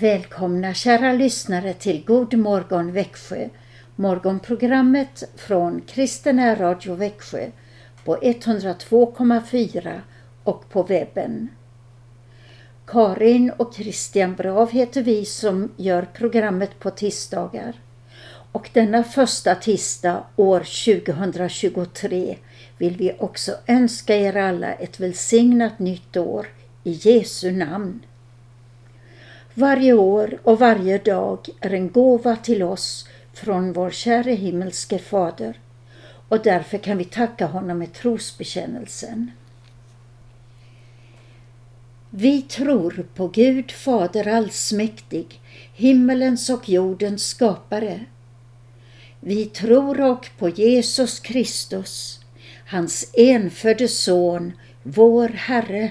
Välkomna kära lyssnare till God morgon Växjö, morgonprogrammet från Kristen Radio Växjö på 102,4 och på webben. Karin och Christian Brav heter vi som gör programmet på tisdagar. Och denna första tisdag år 2023 vill vi också önska er alla ett välsignat nytt år i Jesu namn. Varje år och varje dag är en gåva till oss från vår käre himmelske Fader och därför kan vi tacka honom med trosbekännelsen. Vi tror på Gud Fader allsmäktig, himmelens och jordens skapare. Vi tror och på Jesus Kristus, hans enfödde Son, vår Herre,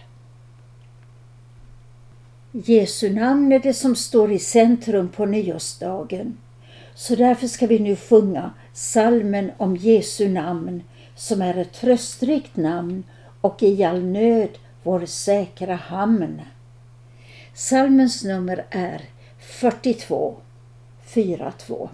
Jesu namn är det som står i centrum på nyårsdagen. Så därför ska vi nu sjunga salmen om Jesu namn som är ett tröstrikt namn och i all nöd vår säkra hamn. Salmens nummer är 42, 42.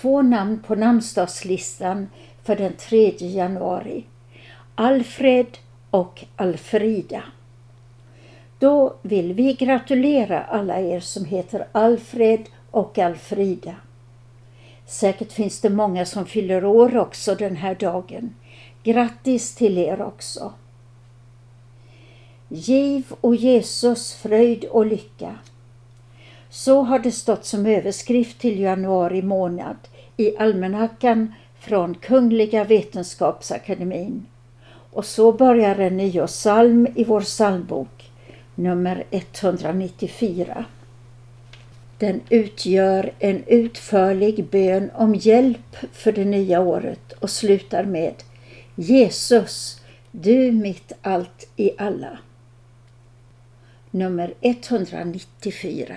Två namn på namnsdagslistan för den 3 januari. Alfred och Alfrida. Då vill vi gratulera alla er som heter Alfred och Alfrida. Säkert finns det många som fyller år också den här dagen. Grattis till er också. Giv, och Jesus, fröjd och lycka. Så har det stått som överskrift till januari månad i almanackan från Kungliga Vetenskapsakademien. Och så börjar en nyårssalm i vår psalmbok, nummer 194. Den utgör en utförlig bön om hjälp för det nya året och slutar med Jesus, du mitt allt i alla. Nummer 194.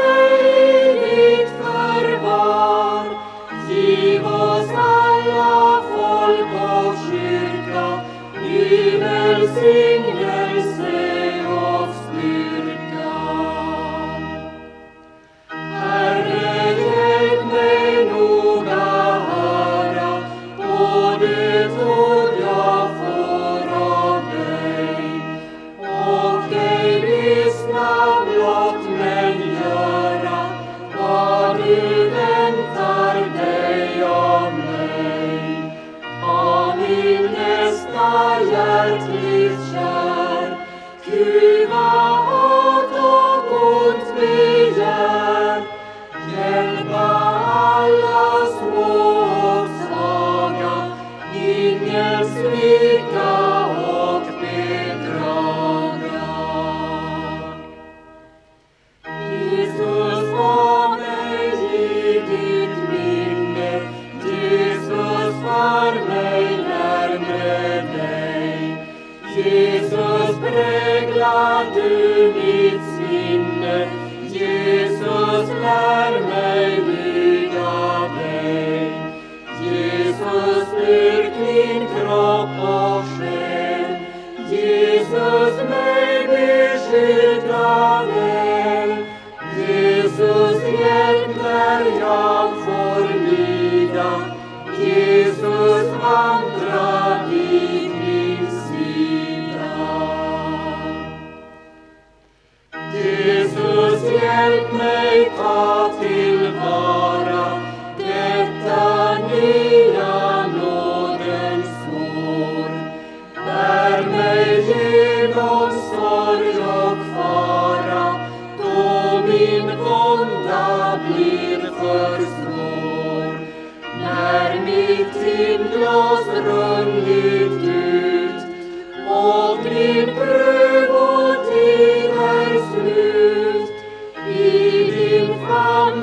see.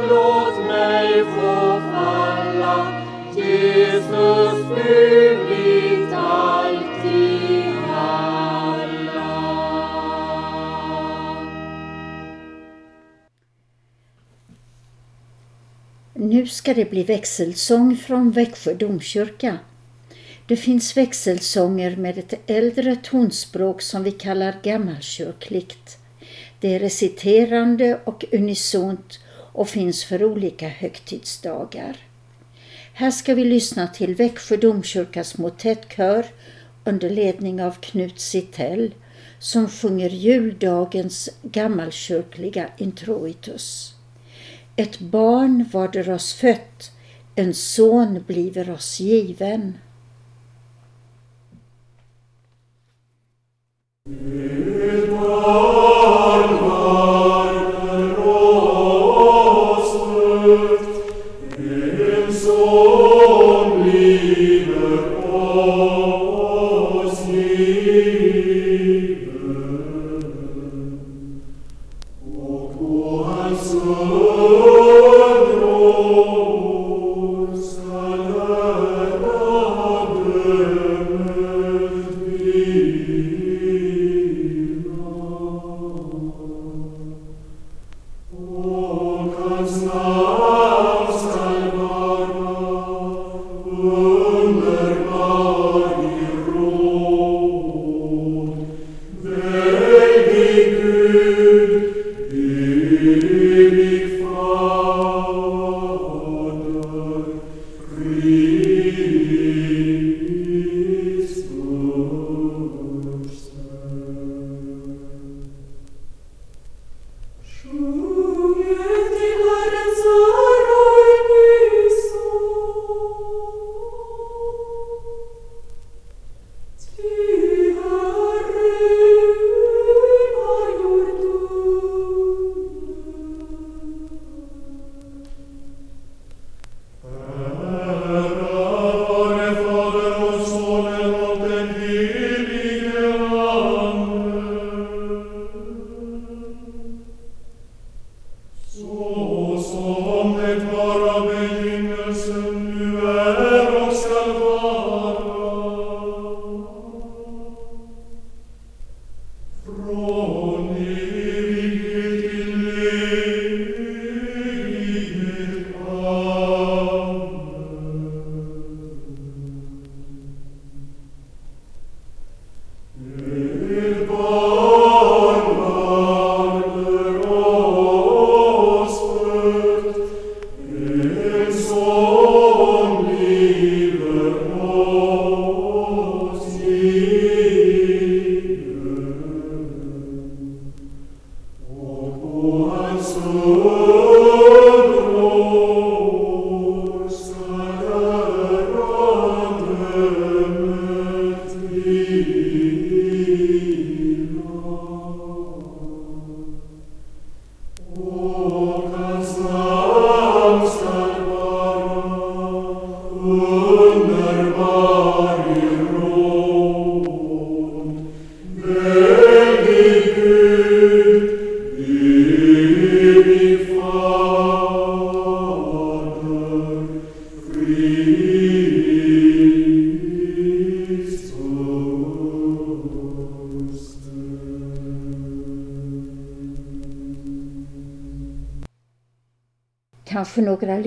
Låt mig få falla, Jesus du ska det bli växelsång från Växjö domkyrka. Det finns växelsånger med ett äldre tonspråk som vi kallar gammalkyrkligt. Det är reciterande och unisont och finns för olika högtidsdagar. Här ska vi lyssna till Växjö domkyrkas motettkör under ledning av Knut Sittell som sjunger juldagens gammalkyrkliga introitus. Ett barn varder oss fött, en son bliver oss given. Och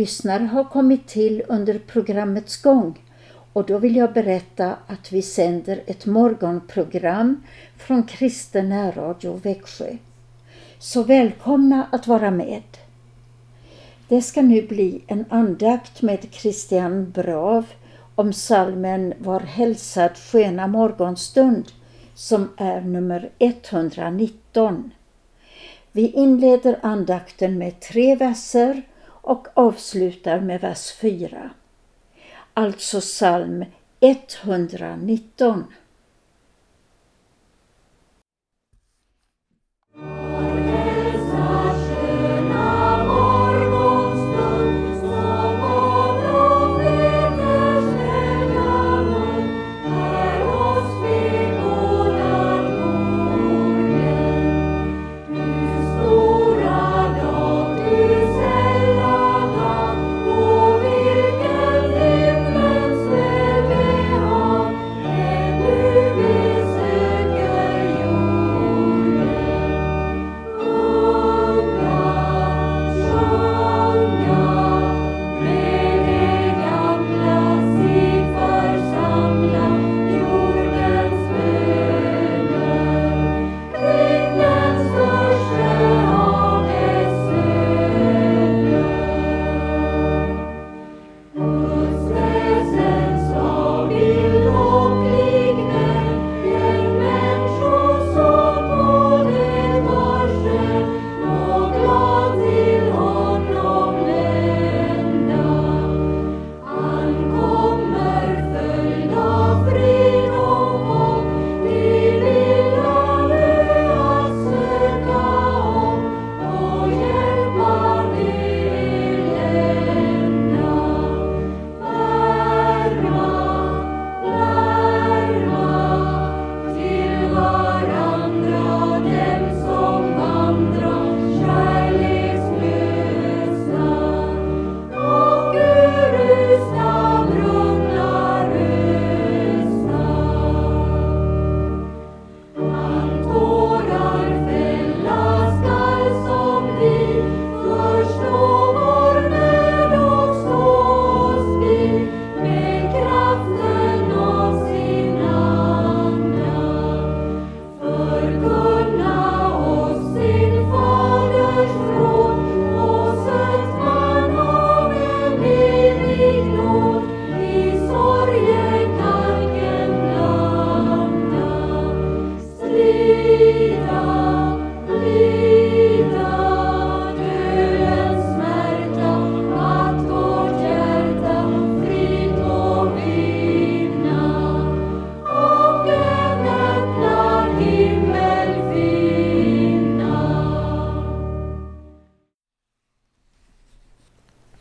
lyssnare har kommit till under programmets gång och då vill jag berätta att vi sänder ett morgonprogram från Kristen närradio Växjö. Så välkomna att vara med. Det ska nu bli en andakt med Christian Brav om salmen Var hälsad sköna morgonstund som är nummer 119. Vi inleder andakten med tre verser och avslutar med vers 4. Alltså psalm 119.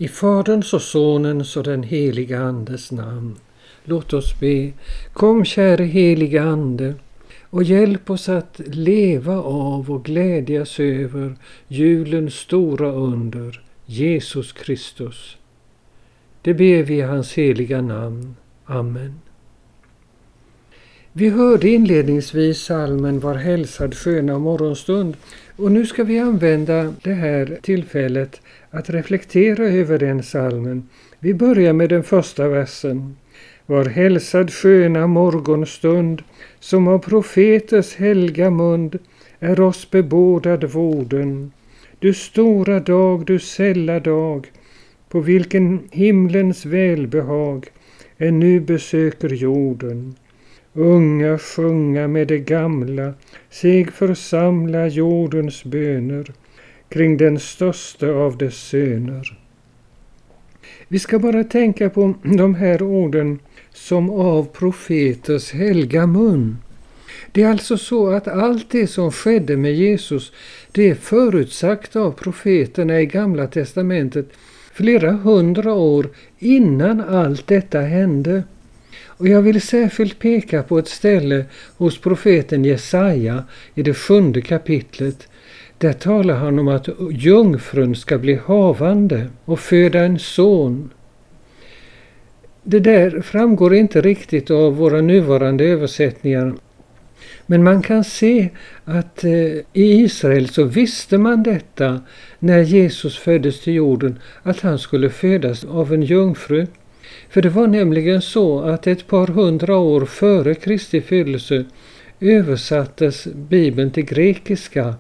I Faderns och Sonens och den heliga Andes namn. Låt oss be. Kom käre heliga Ande och hjälp oss att leva av och glädjas över julens stora under, Jesus Kristus. Det ber vi i hans heliga namn. Amen. Vi hörde inledningsvis salmen Var hälsad sköna morgonstund och nu ska vi använda det här tillfället att reflektera över den salmen. Vi börjar med den första versen. Var hälsad sköna morgonstund som av profeters helga mund är oss bebådad vården. Du stora dag, du sälla dag, på vilken himlens välbehag ännu besöker jorden. Unga sjunga med de gamla, sig församla jordens böner kring den största av dess söner. Vi ska bara tänka på de här orden som av profeters helga mun. Det är alltså så att allt det som skedde med Jesus, det är förutsagt av profeterna i Gamla testamentet flera hundra år innan allt detta hände. Och jag vill särskilt peka på ett ställe hos profeten Jesaja i det sjunde kapitlet. Där talar han om att jungfrun ska bli havande och föda en son. Det där framgår inte riktigt av våra nuvarande översättningar. Men man kan se att eh, i Israel så visste man detta när Jesus föddes till jorden, att han skulle födas av en jungfru. För det var nämligen så att ett par hundra år före Kristi födelse översattes Bibeln till grekiska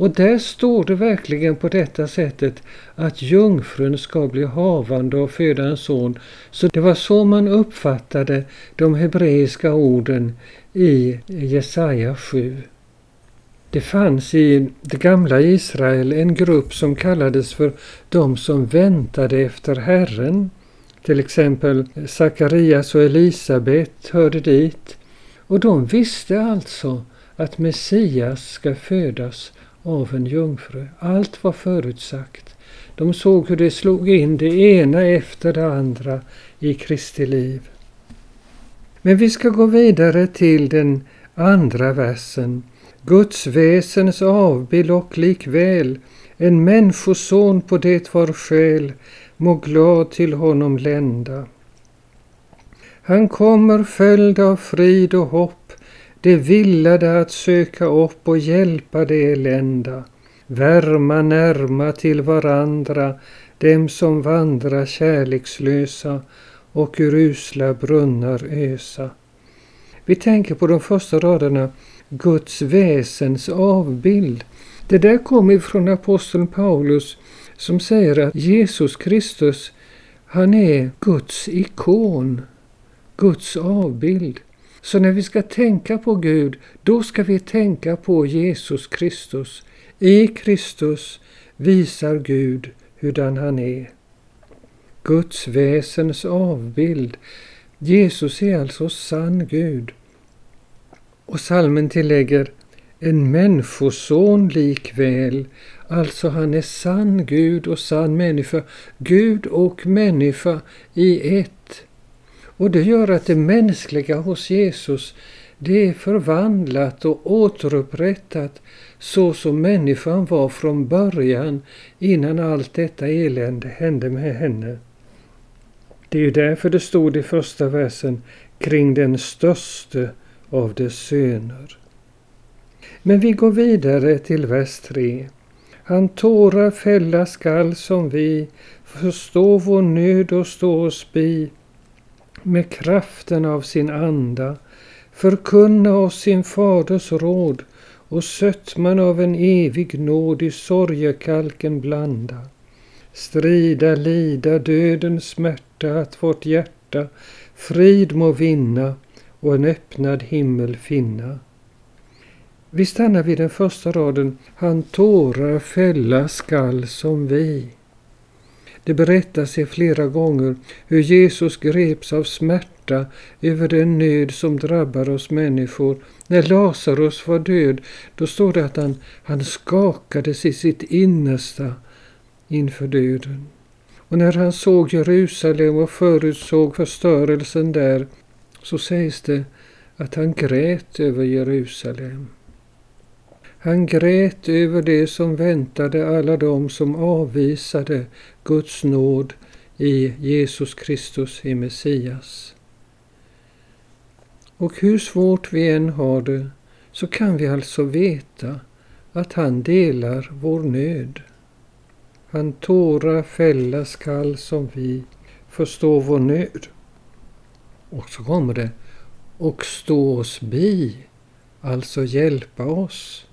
och där står det verkligen på detta sättet att jungfrun ska bli havande och föda en son. Så det var så man uppfattade de hebreiska orden i Jesaja 7. Det fanns i det gamla Israel en grupp som kallades för de som väntade efter Herren. Till exempel Sakarias och Elisabet hörde dit. Och de visste alltså att Messias ska födas av en jungfru. Allt var förutsagt. De såg hur det slog in det ena efter det andra i Kristi liv. Men vi ska gå vidare till den andra versen. Guds väsens avbild och likväl en människoson på det var själ må glad till honom lända. Han kommer följd av frid och hopp, det villade att söka upp och hjälpa det elända, värma närma till varandra dem som vandra kärlekslösa och ur usla brunnar ösa. Vi tänker på de första raderna Guds väsens avbild. Det där kommer ifrån aposteln Paulus som säger att Jesus Kristus, han är Guds ikon, Guds avbild. Så när vi ska tänka på Gud, då ska vi tänka på Jesus Kristus. I Kristus visar Gud hurdan han är. Guds väsens avbild. Jesus är alltså sann Gud. Och salmen tillägger en människoson likväl, alltså han är sann Gud och sann människa, Gud och människa i ett. Och det gör att det mänskliga hos Jesus, det är förvandlat och återupprättat så som människan var från början innan allt detta elände hände med henne. Det är ju därför det stod i första versen kring den störste av dess söner. Men vi går vidare till vers 3. Han tårar fälla skall som vi, förstå vår nöd och stå oss bi, med kraften av sin anda, förkunna oss sin faders råd och sötman av en evig nåd i sorgekalken blanda. Strida, lida dödens smärta, att vårt hjärta frid må vinna och en öppnad himmel finna. Vi stannar vid den första raden. Han tårar fälla skall som vi. Det berättas sig flera gånger hur Jesus greps av smärta över den nöd som drabbar oss människor. När Lazarus var död, då står det att han, han skakades i sitt innersta inför döden. Och när han såg Jerusalem och förutsåg förstörelsen där, så sägs det att han grät över Jerusalem. Han grät över det som väntade alla dem som avvisade Guds nåd i Jesus Kristus, i Messias. Och hur svårt vi än har det så kan vi alltså veta att han delar vår nöd. Han tåra, fälla skall som vi förstå vår nöd. Och så kommer det och stå oss bi, alltså hjälpa oss.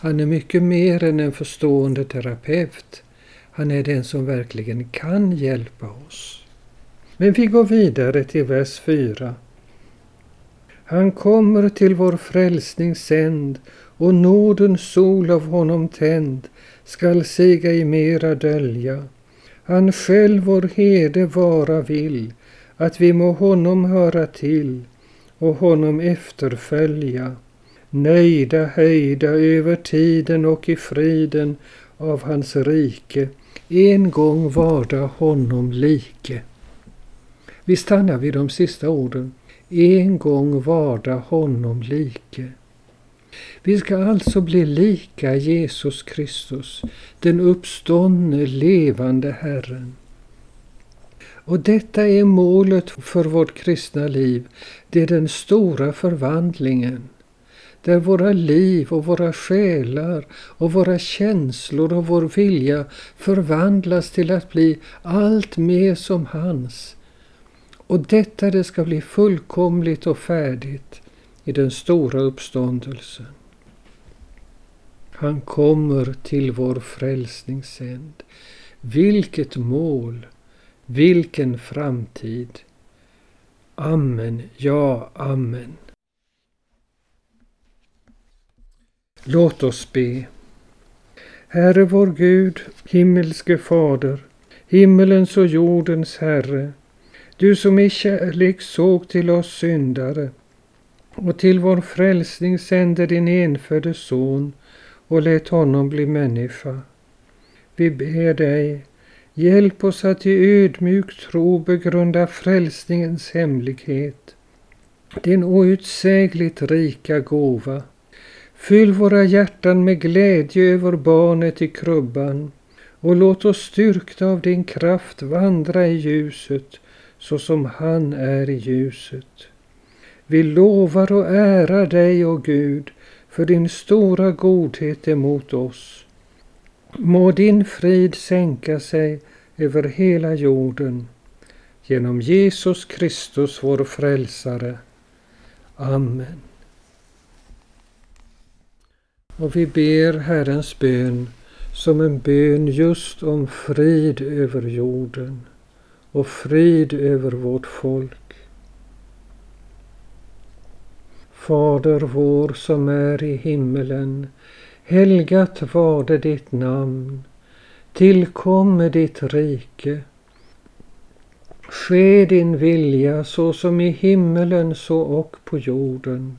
Han är mycket mer än en förstående terapeut. Han är den som verkligen kan hjälpa oss. Men vi går vidare till vers 4. Han kommer till vår frälsning sänd och nådens sol av honom tänd skall siga i mera dölja. Han själv vår herde vara vill, att vi må honom höra till och honom efterfölja. Nöjda, höjda över tiden och i friden av hans rike, en gång varda honom like. Vi stannar vid de sista orden. En gång varda honom like. Vi ska alltså bli lika Jesus Kristus, den uppståndne levande Herren. Och detta är målet för vårt kristna liv. Det är den stora förvandlingen. Där våra liv och våra själar och våra känslor och vår vilja förvandlas till att bli allt mer som hans. Och detta det ska bli fullkomligt och färdigt i den stora uppståndelsen. Han kommer till vår frälsningssänd. Vilket mål! Vilken framtid! Amen, ja, amen. Låt oss be. Herre vår Gud, himmelske Fader, himmelens och jordens Herre, du som i kärlek såg till oss syndare och till vår frälsning sände din enfödde son och lät honom bli människa. Vi ber dig, hjälp oss att i ödmjuk tro begrunda frälsningens hemlighet, din outsägligt rika gåva. Fyll våra hjärtan med glädje över barnet i krubban och låt oss styrkta av din kraft vandra i ljuset så som han är i ljuset. Vi lovar och ärar dig, o Gud, för din stora godhet emot oss. Må din frid sänka sig över hela jorden genom Jesus Kristus, vår frälsare. Amen. Och vi ber Herrens bön som en bön just om frid över jorden och frid över vårt folk. Fader vår som är i himmelen. Helgat varde ditt namn. Tillkomme ditt rike. Ske din vilja så som i himmelen så och på jorden.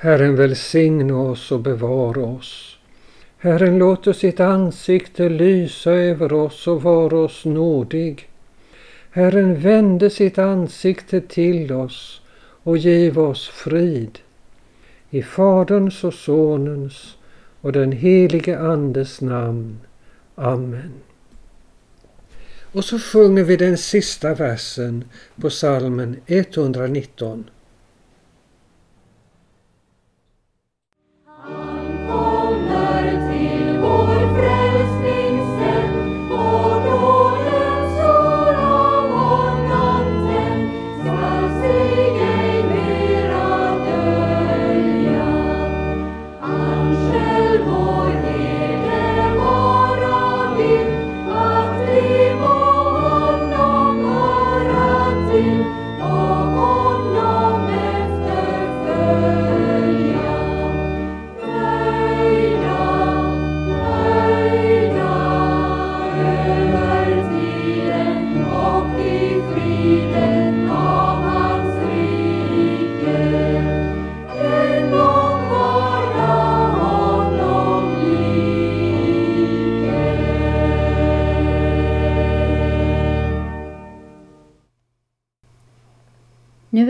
Herren välsigne oss och bevara oss. Herren låter sitt ansikte lysa över oss och vara oss nådig. Herren vände sitt ansikte till oss och giv oss frid. I Faderns och Sonens och den helige Andes namn. Amen. Och så sjunger vi den sista versen på salmen 119.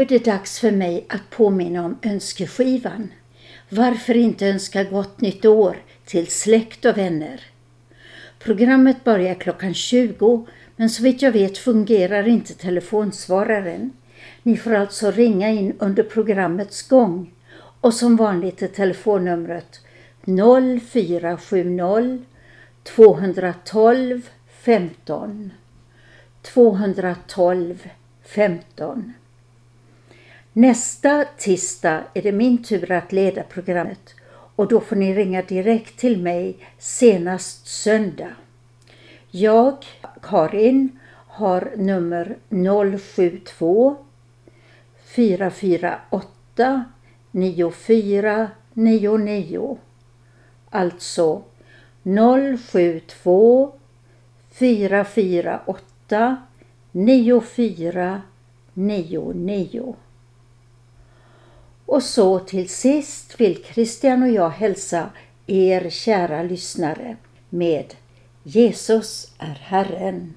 Det dags för mig att påminna om önskeskivan. Varför inte önska gott nytt år till släkt och vänner? Programmet börjar klockan 20 men så vitt jag vet fungerar inte telefonsvararen. Ni får alltså ringa in under programmets gång och som vanligt är telefonnumret 0470 212 15 212 15 Nästa tisdag är det min tur att leda programmet och då får ni ringa direkt till mig senast söndag. Jag, Karin, har nummer 072 448 9499. Alltså 072 448 9499. Och så till sist vill Christian och jag hälsa er kära lyssnare med Jesus är Herren.